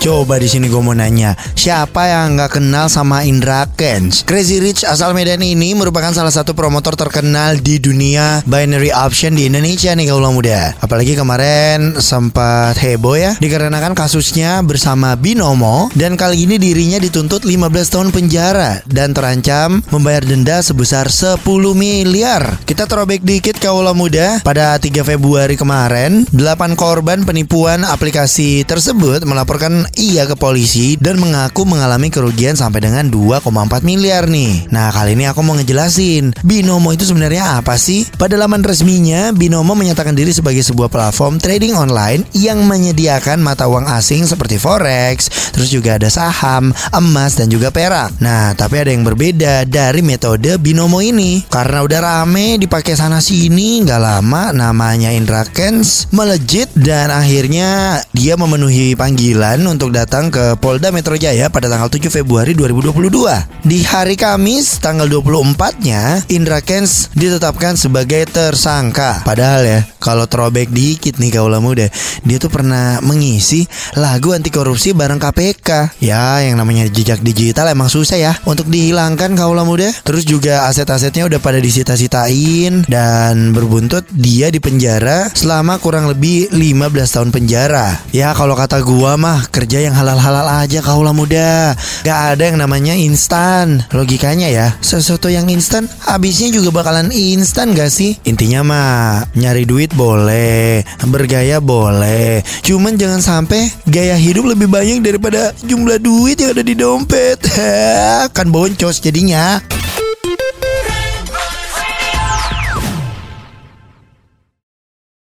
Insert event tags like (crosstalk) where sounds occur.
Coba di sini gue mau nanya, siapa yang nggak kenal sama Indra Kens? Crazy Rich asal Medan ini merupakan salah satu promotor terkenal di dunia binary option di Indonesia nih kalau muda. Apalagi kemarin sempat heboh ya, dikarenakan kasusnya bersama Binomo dan kali ini dirinya dituntut 15 tahun penjara dan terancam membayar denda sebesar 10 miliar. Kita throwback dikit kaulah muda. Pada 3 Februari kemarin, 8 korban penipuan aplikasi tersebut melaporkan ia ke polisi dan mengaku mengalami kerugian sampai dengan 2,4 miliar nih. Nah, kali ini aku mau ngejelasin Binomo itu sebenarnya apa sih? Pada laman resminya, Binomo menyatakan diri sebagai sebuah platform trading online yang menyediakan mata uang asing seperti forex, terus juga ada saham, emas dan juga perak. Nah, tapi ada yang berbeda dari metode Binomo ini. Karena udah rame dipakai sana sini, nggak lama namanya Indra Kens melejit dan akhirnya dia memenuhi panggilan untuk datang ke Polda Metro Jaya pada tanggal 7 Februari 2022. Di hari Kamis tanggal 24-nya Indra Kens ditetapkan sebagai tersangka. Padahal ya, kalau throwback dikit nih kaula muda, dia tuh pernah mengisi lagu anti korupsi bareng KPK. Ya, yang namanya jejak digital emang susah ya untuk dihilangkan kaula muda. Terus juga aset-asetnya udah pada disita-sitain dan berbuntut dia di penjara selama kurang lebih 15 tahun penjara. Ya, kalau kata gua mah kerja yang halal-halal aja kaulah muda. Gak ada yang namanya instan. Logikanya ya Sesuatu yang instan Habisnya juga bakalan instan gak sih? Intinya mah Nyari duit boleh Bergaya boleh. Cuman jangan sampai Gaya hidup lebih banyak daripada Jumlah duit yang ada di dompet. (laughs) Kan boncos jadinya